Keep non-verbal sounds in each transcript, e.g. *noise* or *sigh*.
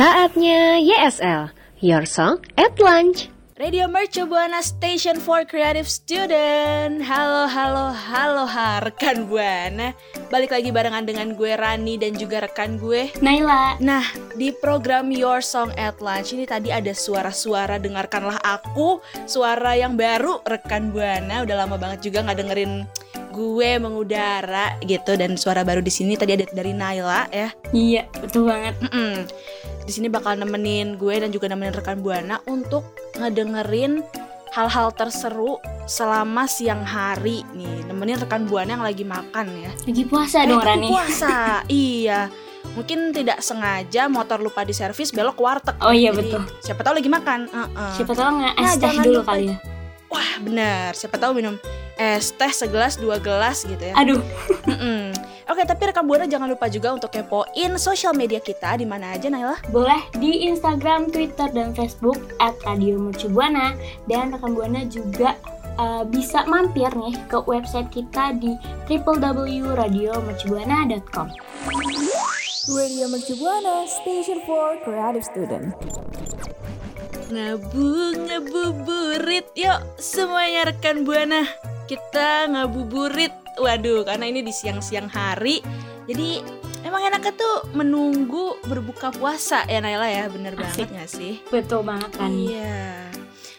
Saatnya YSL, Your Song at Lunch. Radio Mercu Buana Station for Creative Student Halo, halo, halo ha, rekan Buana Balik lagi barengan dengan gue Rani dan juga rekan gue Naila. Nah, di program Your Song at Lunch ini tadi ada suara-suara Dengarkanlah Aku Suara yang baru rekan Buana Udah lama banget juga nggak dengerin gue mengudara gitu dan suara baru di sini tadi ada dari Naila ya Iya, betul banget. Mm-mm. Di sini bakal nemenin gue dan juga nemenin rekan Buana untuk ngedengerin hal-hal terseru selama siang hari nih. Nemenin rekan Buana yang lagi makan ya. Lagi puasa Eh, dong Rani. Puasa, *laughs* iya. Mungkin tidak sengaja motor lupa di servis belok ke warteg. Oh iya, Jadi, betul. Siapa tahu lagi makan. Heeh. Siapa tahu nggak es Nah, teh dulu lupa. kali ya. Wah benar. Siapa tahu minum es teh segelas dua gelas gitu ya. Aduh, Mm-mm. Oke, tapi rekan Buana jangan lupa juga untuk kepoin sosial media kita di mana aja Naila. Boleh di Instagram, Twitter, dan Facebook at Radio Mercubuana dan rekan Buana juga uh, bisa mampir nih ke website kita di www.radiomercubuana.com. Radio Mercubuana Station for Creative Student. Ngabu ngabuburit yuk semuanya rekan buana kita ngabuburit waduh karena ini di siang-siang hari. Jadi emang enaknya tuh menunggu berbuka puasa ya Naila ya? Bener banget gak sih? Betul banget kan? iya.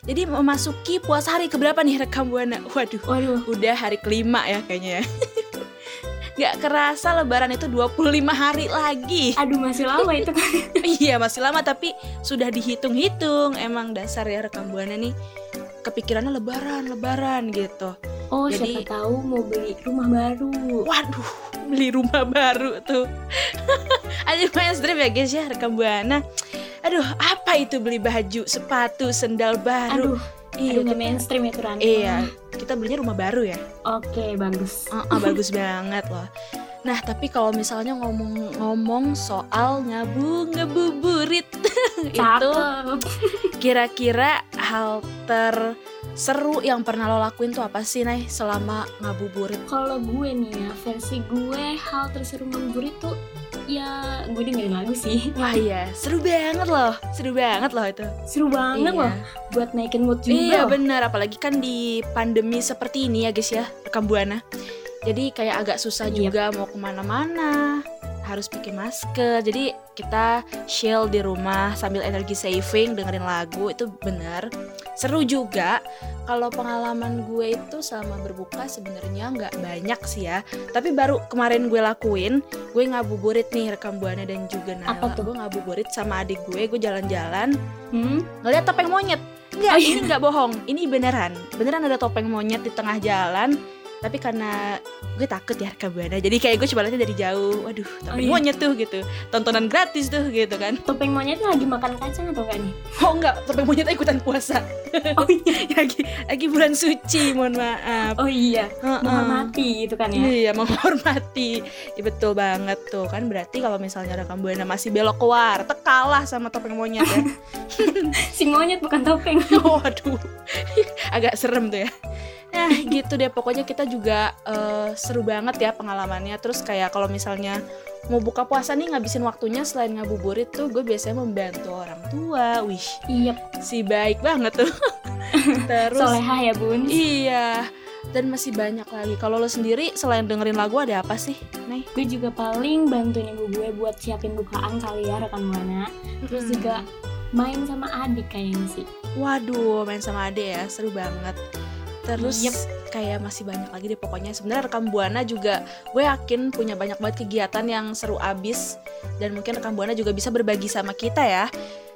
Jadi memasuki puasa hari keberapa nih rekam buana? Waduh Waduh, udah hari kelima ya kayaknya ya. *laughs* Gak kerasa lebaran itu 25 hari lagi. Aduh masih lama itu kan. *laughs* iya masih lama tapi sudah dihitung-hitung. Emang dasar ya rekam buana nih. Kepikirannya lebaran lebaran gitu Oh, Jadi- siapa tahu mau beli rumah baru. waduh beli rumah baru tuh *laughs* aduh mainstream ya guys ya rekam buana aduh apa itu beli baju sepatu sendal baru Aduh, iya aduh kita, mainstream itu Rani. iya kita belinya rumah baru ya Oke, bagus. Ah, ah, bagus *laughs* banget loh. Nah, tapi kalau misalnya ngomong-ngomong soal ngabu ngabuburit *laughs* itu kira-kira hal terseru yang pernah lo lakuin tuh apa sih, Nay, selama ngabuburit? Kalau gue nih ya, versi gue hal terseru ngabuburit tuh ya gue dengerin lagu sih. Wah iya, seru banget loh, seru banget loh itu. Seru banget Iya. loh buat naikin mood juga. Iya loh. bener, apalagi kan di pandemi seperti ini ya guys ya, rekam buana. Jadi kayak agak susah Yep. juga mau ke mana-mana, harus pakai masker. Jadi kita chill di rumah sambil energi saving dengerin lagu itu bener. Seru juga. Kalau pengalaman gue itu selama berbuka sebenarnya nggak banyak sih ya. Tapi baru kemarin gue lakuin, gue ngabuburit nih rekam buana dan juga Nala. Apa tuh? Gue ngabuburit sama adik gue, gue jalan-jalan Hmm? ngeliat topeng monyet Enggak, Oh, iya. ini nggak bohong Ini beneran Beneran ada topeng monyet di tengah jalan Tapi karena gue takut ya rekam buana Jadi kayak gue coba lihatnya dari jauh Waduh, topeng iya. monyet tuh gitu Tontonan gratis tuh gitu kan Topeng monyetnya lagi makan kacang atau enggak nih? *laughs* Oh enggak, topeng monyet ikutan puasa *laughs* Oh iya. *laughs* lagi, lagi bulan suci, mohon maaf Oh iya. Heeh. Menghormati gitu kan ya. Iya, menghormati ya, Betul banget tuh Kan berarti kalau misalnya rekam buana masih belok ke warteg Kalah sama topeng monyet ya Si monyet bukan topeng. Waduh, agak serem tuh ya. Nah, gitu deh pokoknya kita juga eh, seru banget ya pengalamannya Terus kayak kalau misalnya mau buka puasa nih ngabisin waktunya selain ngabuburit tuh gue biasanya membantu orang tua Wih Iya, si baik banget tuh *laughs* Terus soleha ya bun. Iya dan masih banyak lagi Kalau lo sendiri selain dengerin lagu ada apa sih? Nih Gue juga paling bantuin ibu gue buat siapin bukaan kali ya rekan buana. Terus juga main sama adik kayaknya sih. Waduh, main sama ade ya, seru banget. Terus Yep. kayak masih banyak lagi deh pokoknya. Sebenarnya rekam buana juga gue yakin punya banyak banget kegiatan yang seru abis dan mungkin rekam buana juga bisa berbagi sama kita ya.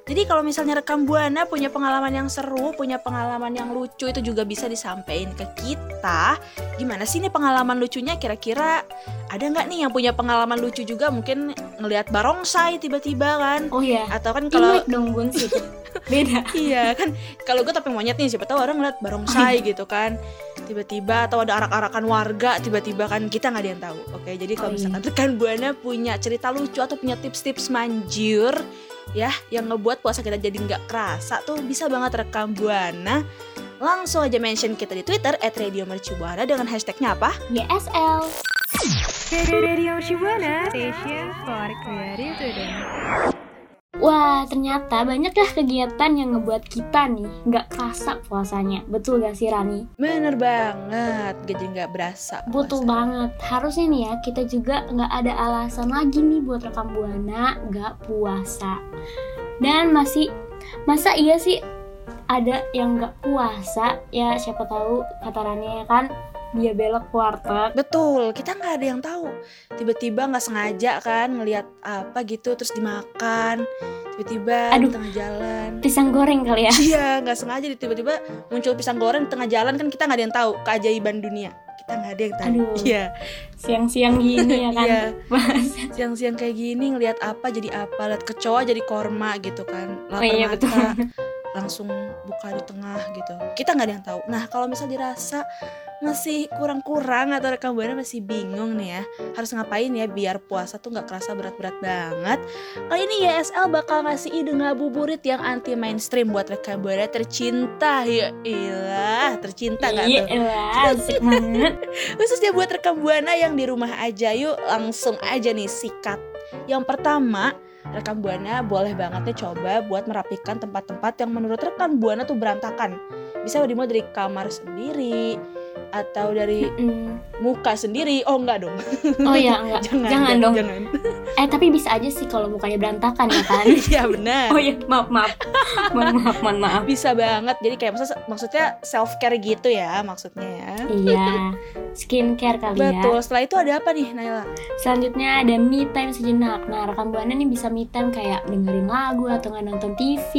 Jadi kalau misalnya rekam buana punya pengalaman yang seru, punya pengalaman yang lucu itu juga bisa disampaikan ke kita. Gimana sih nih pengalaman lucunya? Kira-kira ada nggak nih yang punya pengalaman lucu juga? Mungkin ngelihat barongsai tiba-tiba kan? Oh ya, Atau kan kalau dong bun. *laughs* Beda. iya kan kalau gue topeng monyet nih siapa tahu orang ngeliat barongsai *laughs* gitu kan tiba-tiba atau ada arak-arakan warga tiba-tiba kan kita nggak ada yang tahu oke jadi kalau Oh, iya. misalkan rekan buana punya cerita lucu atau punya tips-tips manjur ya yang ngebuat puasa kita jadi nggak kerasa tuh bisa banget rekam buana langsung aja mention kita di Twitter @radiomercubuana dengan hashtagnya apa? YSL. Radio Shibuana Station for Creative Student. Wah, ternyata banyak dah kegiatan yang ngebuat kita nih nggak kerasa puasanya. Betul gak sih Rani? Bener banget, jadi nggak berasa. Betul puasa. banget. Harusnya nih ya kita juga nggak ada alasan lagi nih buat rekam buana nggak puasa. Dan masih masa iya sih ada yang nggak puasa ya siapa tahu kata Rani ya kan dia belok ke warteg Betul, kita nggak ada yang tahu. Tiba-tiba nggak sengaja kan ngelihat apa gitu terus dimakan. Tiba-tiba di tengah jalan. pisang goreng kali ya Iya, nggak sengaja tiba-tiba muncul pisang goreng di tengah jalan kan kita nggak ada yang tahu keajaiban dunia. Kita nggak ada yang tahu. Iya, siang-siang gini ya kan Iya. Siang-siang kayak gini ngelihat apa jadi apa, lihat kecoa jadi korma gitu kan. oh Lapar iya mata, betul langsung buka di tengah gitu. Kita nggak ada yang tahu. Nah, kalau misal dirasa masih kurang-kurang atau rekam buana masih bingung nih ya harus ngapain ya biar puasa tuh nggak kerasa berat-berat banget? Kali ini YSL bakal ngasih ide ngabuburit yang anti mainstream buat rekam buana tercinta ya ilah tercinta nggak tuh? Elah, asik banget. *laughs* Khususnya buat rekam buana yang di rumah aja. Yuk langsung aja nih sikat. Yang pertama rekam buana boleh banget nih coba buat merapikan tempat-tempat yang menurut rekan buana tuh berantakan. Bisa dimulai dari kamar sendiri atau dari Mm. muka sendiri? Oh enggak dong. Oh ya *laughs* enggak. Jangan, dong. jangan. Eh tapi bisa aja sih kalau mukanya berantakan ya kan? *laughs* Iya benar. Oh ya maaf maaf. Mohon maaf mohon maaf. Bisa banget. Jadi kayak maksud, maksudnya self care gitu ya maksudnya ya. Iya. Skincare kali ya. Betul. Setelah itu ada apa nih Naila? Selanjutnya ada me time sejenak. Nah, rekam buana nih bisa me time kayak dengerin lagu atau nggak nonton TV.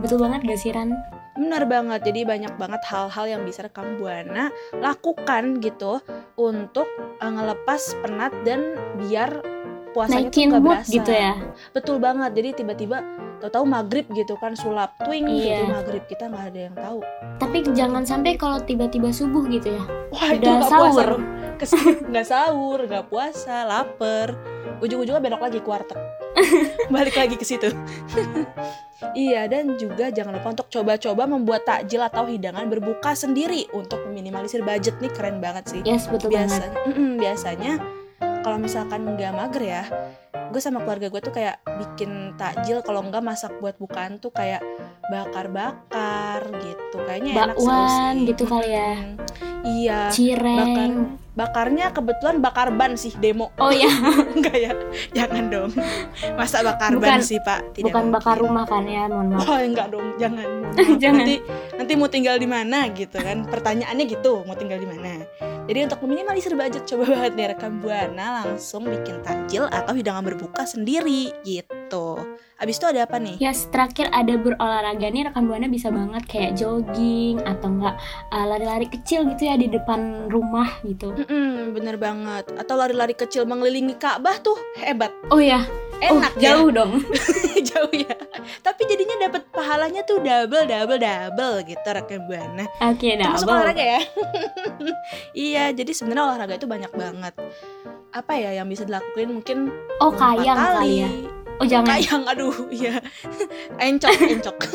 Betul banget gak sih Ran? Benar banget, jadi banyak banget hal-hal yang bisa rekam buana lakukan gitu untuk eh, ngelepas penat dan biar puasanya tuh Naikin berasa. gitu ya. Betul banget, jadi tiba-tiba tahu-tahu maghrib gitu kan sulap twing Iya. gitu maghrib kita nggak ada yang tahu. Tapi jangan sampai kalau tiba-tiba subuh gitu ya. Wah itu Udah puasa sahur. *laughs* nggak sahur, nggak puasa, lapar. Ujung-ujungnya belok lagi ke warteg. *laughs* Balik lagi ke situ. *laughs* iya dan juga jangan lupa untuk coba-coba membuat takjil atau hidangan berbuka sendiri untuk meminimalisir budget nih keren banget sih. Yes, betul banget. biasanya mm-mm, biasanya kalau misalkan nggak mager ya gue sama keluarga gue tuh kayak bikin takjil kalau nggak masak buat bukaan tuh kayak bakar-bakar gitu kayaknya enak seru Bakwan sih gitu kali ya. Mm, iya bakar Cireng. Bakarnya kebetulan bakar ban sih demo Oh ya, *laughs* enggak ya jangan dong masa bakar Bukan- ban sih pak tidak bukan bakar mungkin. rumah kan ya, mohon maaf. Oh enggak dong, jangan. *laughs* Jangan. Nanti nanti mau tinggal di mana gitu kan? Pertanyaannya gitu, mau tinggal di mana? Jadi untuk meminimalisir budget coba *laughs* banget nih rekam buana langsung bikin takjil atau hidangan berbuka sendiri gitu. Abis itu ada apa nih? Yes, terakhir ada berolahraga nih rekan buana bisa banget kayak jogging atau enggak uh, lari-lari kecil gitu ya di depan rumah gitu. Mm-mm, bener banget. Atau lari-lari kecil mengelilingi Ka'bah tuh hebat, Oh ya, enak oh, jauh dong. ya, *laughs* jauh ya. Tapi jadinya dapat pahalanya tuh double, double, double gitu rekam buana. Oke, Termasuk double. olahraga ya. *laughs* iya, jadi sebenarnya olahraga itu banyak banget. Apa ya yang bisa dilakuin mungkin Oh, kayang kali tali. ya. Oh, jangan. Kayang, aduh, iya. *laughs* encok, encok. *laughs*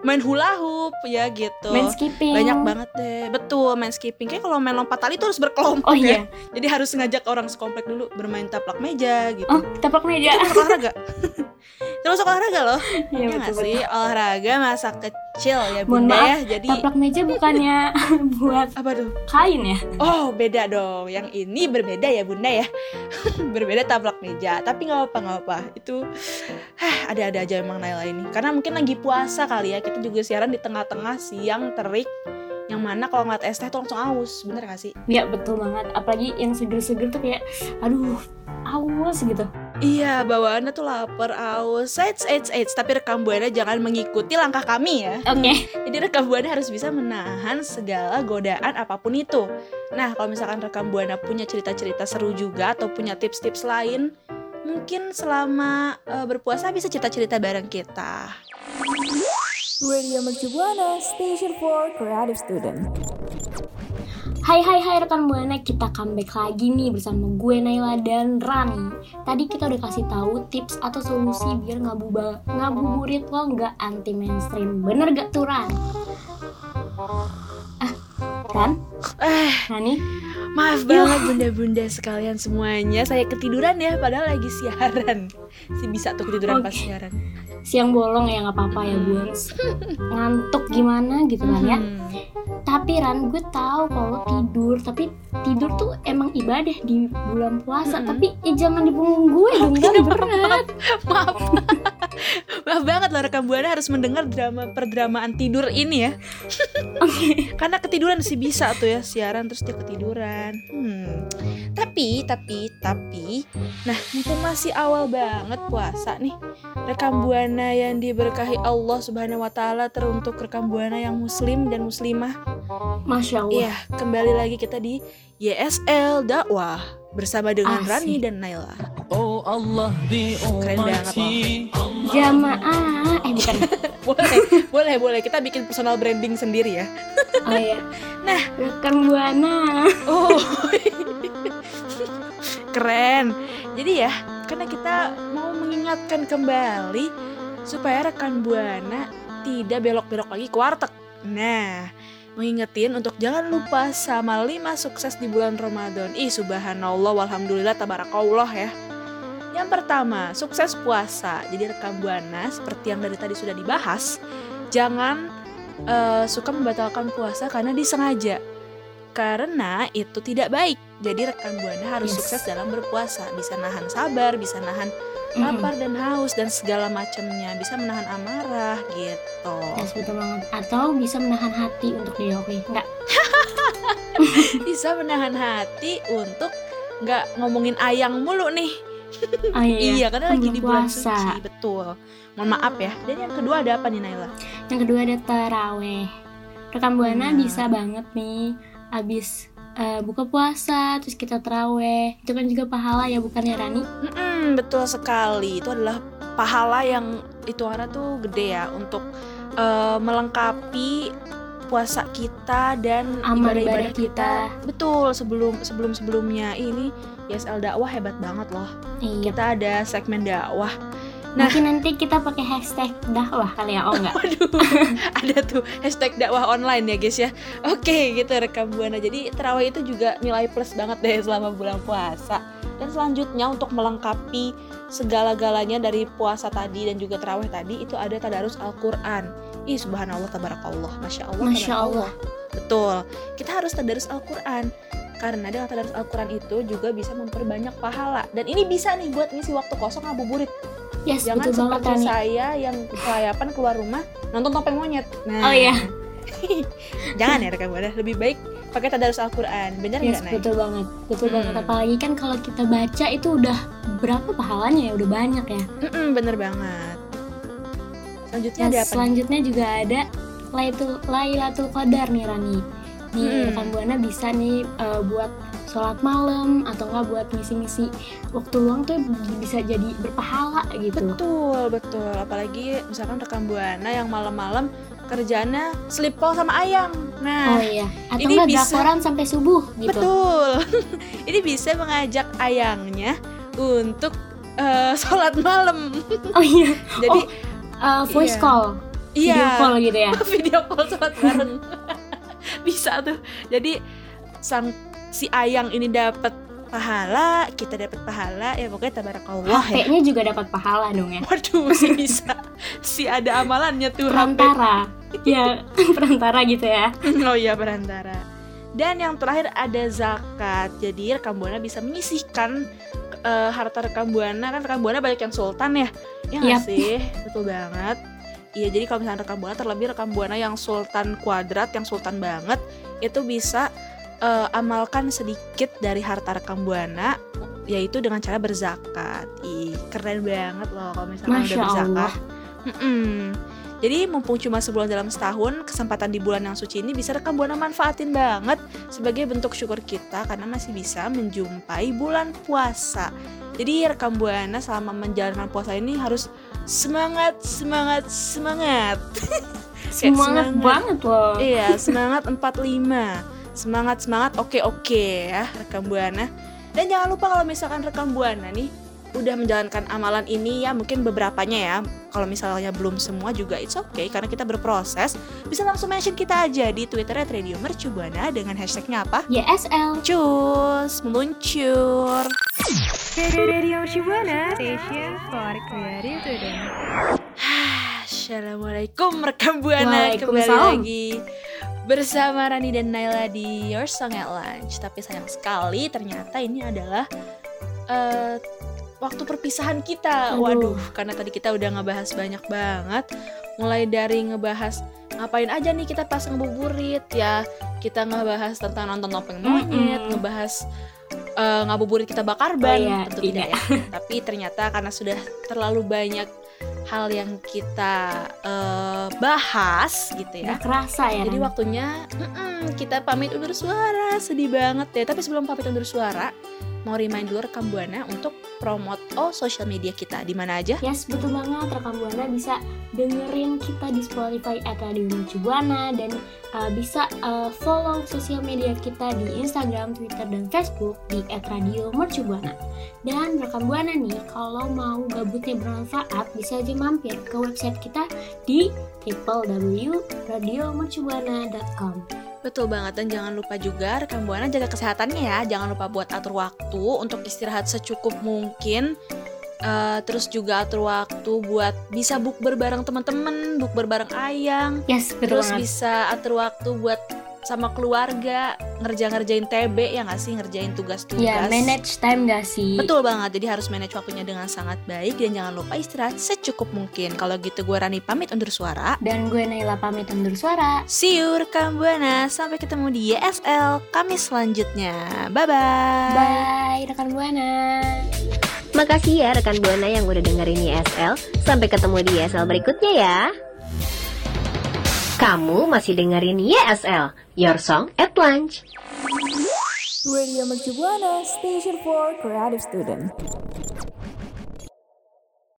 main hula hoop ya gitu Main skipping. banyak banget deh betul main skipping kayak kalau main lompat tali itu harus berkelompok Oh ya iya. jadi harus ngajak orang sekomplek dulu bermain taplak meja gitu Oh, tapak meja. itu olahraga *laughs* termasuk olahraga loh. Iya ya betul. sih? olahraga masa kecil ya Mohon bunda maaf, ya jadi Tapak meja bukannya *laughs* buat apa tuh? kain ya? Oh beda dong, yang ini berbeda ya bunda ya. *laughs* Berbeda taplak meja, tapi nggak apa nggak apa. Itu ada-ada aja emang Naila ini Karena mungkin lagi puasa kali ya, kita juga siaran di tengah-tengah siang terik. Yang mana kalau ngeliat es teh tuh langsung aus, bener gak sih? Iya betul banget. Apalagi yang seger-seger tuh kayak, aduh, aus gitu. Iya, bawaannya tuh lapar, aus Eits, eits, eits Tapi rekam buana jangan mengikuti langkah kami ya Oke. *laughs* Jadi rekam buana harus bisa menahan segala godaan apa pun itu. Nah, kalau misalkan rekam buana punya cerita-cerita seru juga atau punya tips-tips lain, mungkin selama eh, berpuasa bisa cerita-cerita bareng kita. Radio Mercu Buana, Station for Creative Student. Hai hai hai rekan buana, kita comeback lagi nih bersama gue Naila dan Rani. Tadi kita udah kasih tahu tips atau solusi biar ngabuba, ngabuburit lo nggak anti mainstream. Bener gak tuh Ran? Ah, Ran? Eh, Rani? maaf banget bunda-bunda sekalian semuanya. Saya ketiduran ya, padahal lagi siaran. Si bisa tuh ketiduran pas Oke. siaran. Siang bolong ya nggak apa-apa ya Buns. *laughs* Ngantuk gimana gitu kan ya. Hmm. Tapi Ran, gue tahu kalau tidur, tapi tidur tuh emang ibadah di bulan puasa. Mm-mm. Tapi ya jangan di punggung gue *laughs* dong, kan berat. Maaf. Maaf banget loh rekam buana harus mendengar drama perdramaan tidur ini ya. *laughs* Karena ketiduran sih bisa tuh ya siaran terus dia ketiduran. Hmm. Tapi tapi tapi nah mumpung masih awal banget puasa nih. Rekam buana yang diberkahi Allah Subhanahu wa taala teruntuk rekam buana yang muslim dan muslimah. Masya Allah. Iya, kembali lagi kita di YSL dakwah bersama dengan Asik. Rani dan Naila. Allah di Keren banget. loh. Jamaah, eh bukan. *laughs* boleh boleh boleh. Kita bikin personal branding sendiri ya. *laughs* Oh iya. Nah, rekan buana. oh. *laughs* Keren. Jadi ya karena kita mau mengingatkan kembali supaya rekan buana tidak belok-belok lagi ke warteg. Nah mengingetin untuk jangan lupa sama lima sukses di bulan Ramadan. Ih subhanallah walhamdulillah tabarakallah ya yang pertama sukses puasa jadi rekam buana seperti yang dari tadi sudah dibahas jangan eh, suka membatalkan puasa karena disengaja karena itu tidak baik. Jadi rekan buana harus Yes. sukses dalam berpuasa, bisa nahan sabar, bisa nahan lapar dan haus dan segala macamnya, bisa menahan amarah gitu. Yes, betul banget. Atau bisa menahan hati untuk dijauhi. Enggak. *laughs* Bisa menahan hati untuk nggak ngomongin ayang mulu nih. Oh Iya, karena kan lagi di bulan puasa. suci, betul. Mohon maaf ya. Dan yang kedua ada apa nih Naila? Yang kedua ada teraweh. Rekan buana Nah. bisa banget nih abis eh, buka puasa terus kita teraweh. Itu kan juga pahala ya bukan ya Rani? Mm-mm, betul sekali. Itu adalah pahala yang itu tuh gede ya untuk eh, melengkapi puasa kita dan ibadah-ibadah ibadah kita. kita. Betul, sebelum sebelum sebelumnya ini YSL dakwah hebat banget loh. Iya. Kita ada segmen dakwah. Nah. Mungkin nanti kita pakai hashtag dakwah kali ya, oh enggak? *laughs* Waduh, ada tuh hashtag dakwah online ya guys ya. Oke, gitu rekam buana. Jadi terawih itu juga nilai plus banget deh selama bulan puasa. Dan selanjutnya untuk melengkapi segala-galanya dari puasa tadi dan juga terawih tadi itu ada tadarus Al-Quran. Ih subhanallah tabarakallah, masya Allah. Masya tabarakallah. Betul, kita harus tadarus Al-Quran. Karena dengan tadarus Al-Quran itu juga bisa memperbanyak pahala. Dan ini bisa nih buat ngisi waktu kosong ngabuburit. Yes, Jangan betul banget seperti Rani. saya yang kelayapan keluar rumah nonton topeng monyet. Nah, Oh iya. *laughs* jangan ya rekan buana. Lebih baik pakai tadarus Al-Quran. Bener Yes, nggak Nay? betul banget. Betul Hmm. banget. Apalagi kan kalau kita baca itu udah berapa pahalanya ya? Udah banyak ya. Mm-mm, bener banget. Selanjutnya Dan ada apa? nih? selanjutnya juga ada Lailatul Lailatul Qadar nih Rani. Nih Hmm. rekan buana bisa nih eh, buat sholat malam atau enggak buat ngisi-ngisi waktu luang tuh bisa jadi berpahala gitu. Betul, betul. Apalagi misalkan rekan buana yang malam-malam kerjanya sleep call sama ayang. Nah, Oh iya. Atau ini bisa- drakoran sampai subuh gitu. betul. *laughs* ini bisa mengajak ayangnya untuk eh, sholat malam. *laughs* Oh iya. Jadi Eh, voice Iya. call. Iya. video call gitu ya *laughs* video call sholat bareng *laughs* bisa tuh. Jadi sang si ayang ini dapat pahala kita dapat pahala ya pokoknya tabarakallah ya. HP-nya juga dapat pahala dong ya. Waduh si bisa. *laughs* Si ada amalannya tuh HP. perantara. Ya *laughs* perantara gitu ya. Oh iya perantara. Dan yang terakhir ada zakat. Jadi rekam buana bisa menyisihkan eh, harta rekam buana. Kan rekam buana banyak yang sultan ya. Ya Yap. sih? Betul banget iya jadi kalau misalnya rekam buana terlebih rekam buana yang sultan kuadrat yang sultan banget itu bisa eh, amalkan sedikit dari harta rekam buana yaitu dengan cara berzakat ih keren banget loh kalau misalnya Masya udah berzakat Allah. Mm-mm. Jadi mumpung cuma sebulan dalam setahun, kesempatan di bulan yang suci ini bisa rekam buana manfaatin banget sebagai bentuk syukur kita karena masih bisa menjumpai bulan puasa. Jadi rekam buana selama menjalankan puasa ini harus semangat, semangat, semangat. *laughs* Kayak semangat banget loh Iya, *laughs* semangat 45. Semangat semangat oke oke ya rekam buana. Dan jangan lupa kalau misalkan rekam buana nih udah menjalankan amalan ini ya mungkin beberapanya ya. Kalau misalnya belum semua juga it's okay karena kita berproses. Bisa langsung mention kita aja di Twitter Radio Mercubuana dengan hashtagnya apa? YSL Cus meluncur. Radio Mercubuana Station for Creative. Assalamualaikum rekam buana kembali Waalaikumsalam. lagi bersama Rani dan Naila di Your Song at Lunch. Tapi sayang sekali ternyata ini adalah eh, waktu perpisahan kita. Aduh. Waduh, karena tadi kita udah ngebahas banyak banget. Mulai dari ngebahas ngapain aja nih kita pas ngebuburit ya. Kita ngebahas tentang nonton topeng monyet, Mm-mm. ngebahas eh, ngabuburit kita bakar ban. Oh iya, Tentu tidak ya. *laughs* Tapi ternyata karena sudah terlalu banyak hal yang kita eh, bahas gitu ya. Gak kerasa ya Jadi waktunya mm-mm, kita pamit undur suara, sedih banget deh. Tapi sebelum pamit undur suara, mau remind dulu rekam buana untuk promote oh sosial media kita di mana aja? Yes, betul banget. Rekam Buana bisa dengerin kita di Spotify at Radio Mercu Buana dan uh, bisa uh, follow sosial media kita di Instagram, Twitter, dan Facebook di at Radio Mercu Buana. Dan Rekam Buana nih, kalau mau gabutnya bermanfaat, bisa aja mampir ke website kita di www.radiomercubuana.com. Betul banget dan jangan lupa juga rekam buana jaga kesehatannya ya. Jangan lupa buat atur waktu untuk istirahat secukup mungkin. Eh, terus juga atur waktu buat bisa bukber bareng teman-teman, bukber bareng ayang. Yes, betul Terus banget. bisa atur waktu buat sama keluarga ngerja-ngerjain TB ya nggak sih ngerjain tugas-tugas. Ya, manage time gak sih? Betul banget, jadi harus manage waktunya dengan sangat baik dan jangan lupa istirahat secukup mungkin. Kalau gitu gue Rani pamit undur suara. Dan gue Naila pamit undur suara. See you rekam buana, sampai ketemu di YSL Kamis selanjutnya. Bye bye. Bye, rekan Buana. Makasih ya rekan Buana yang udah dengerin YSL. Sampai ketemu di YSL berikutnya ya. Kamu masih dengerin YSL, Your Song at Lunch. Radio Mercu Buana Station for Creative Student.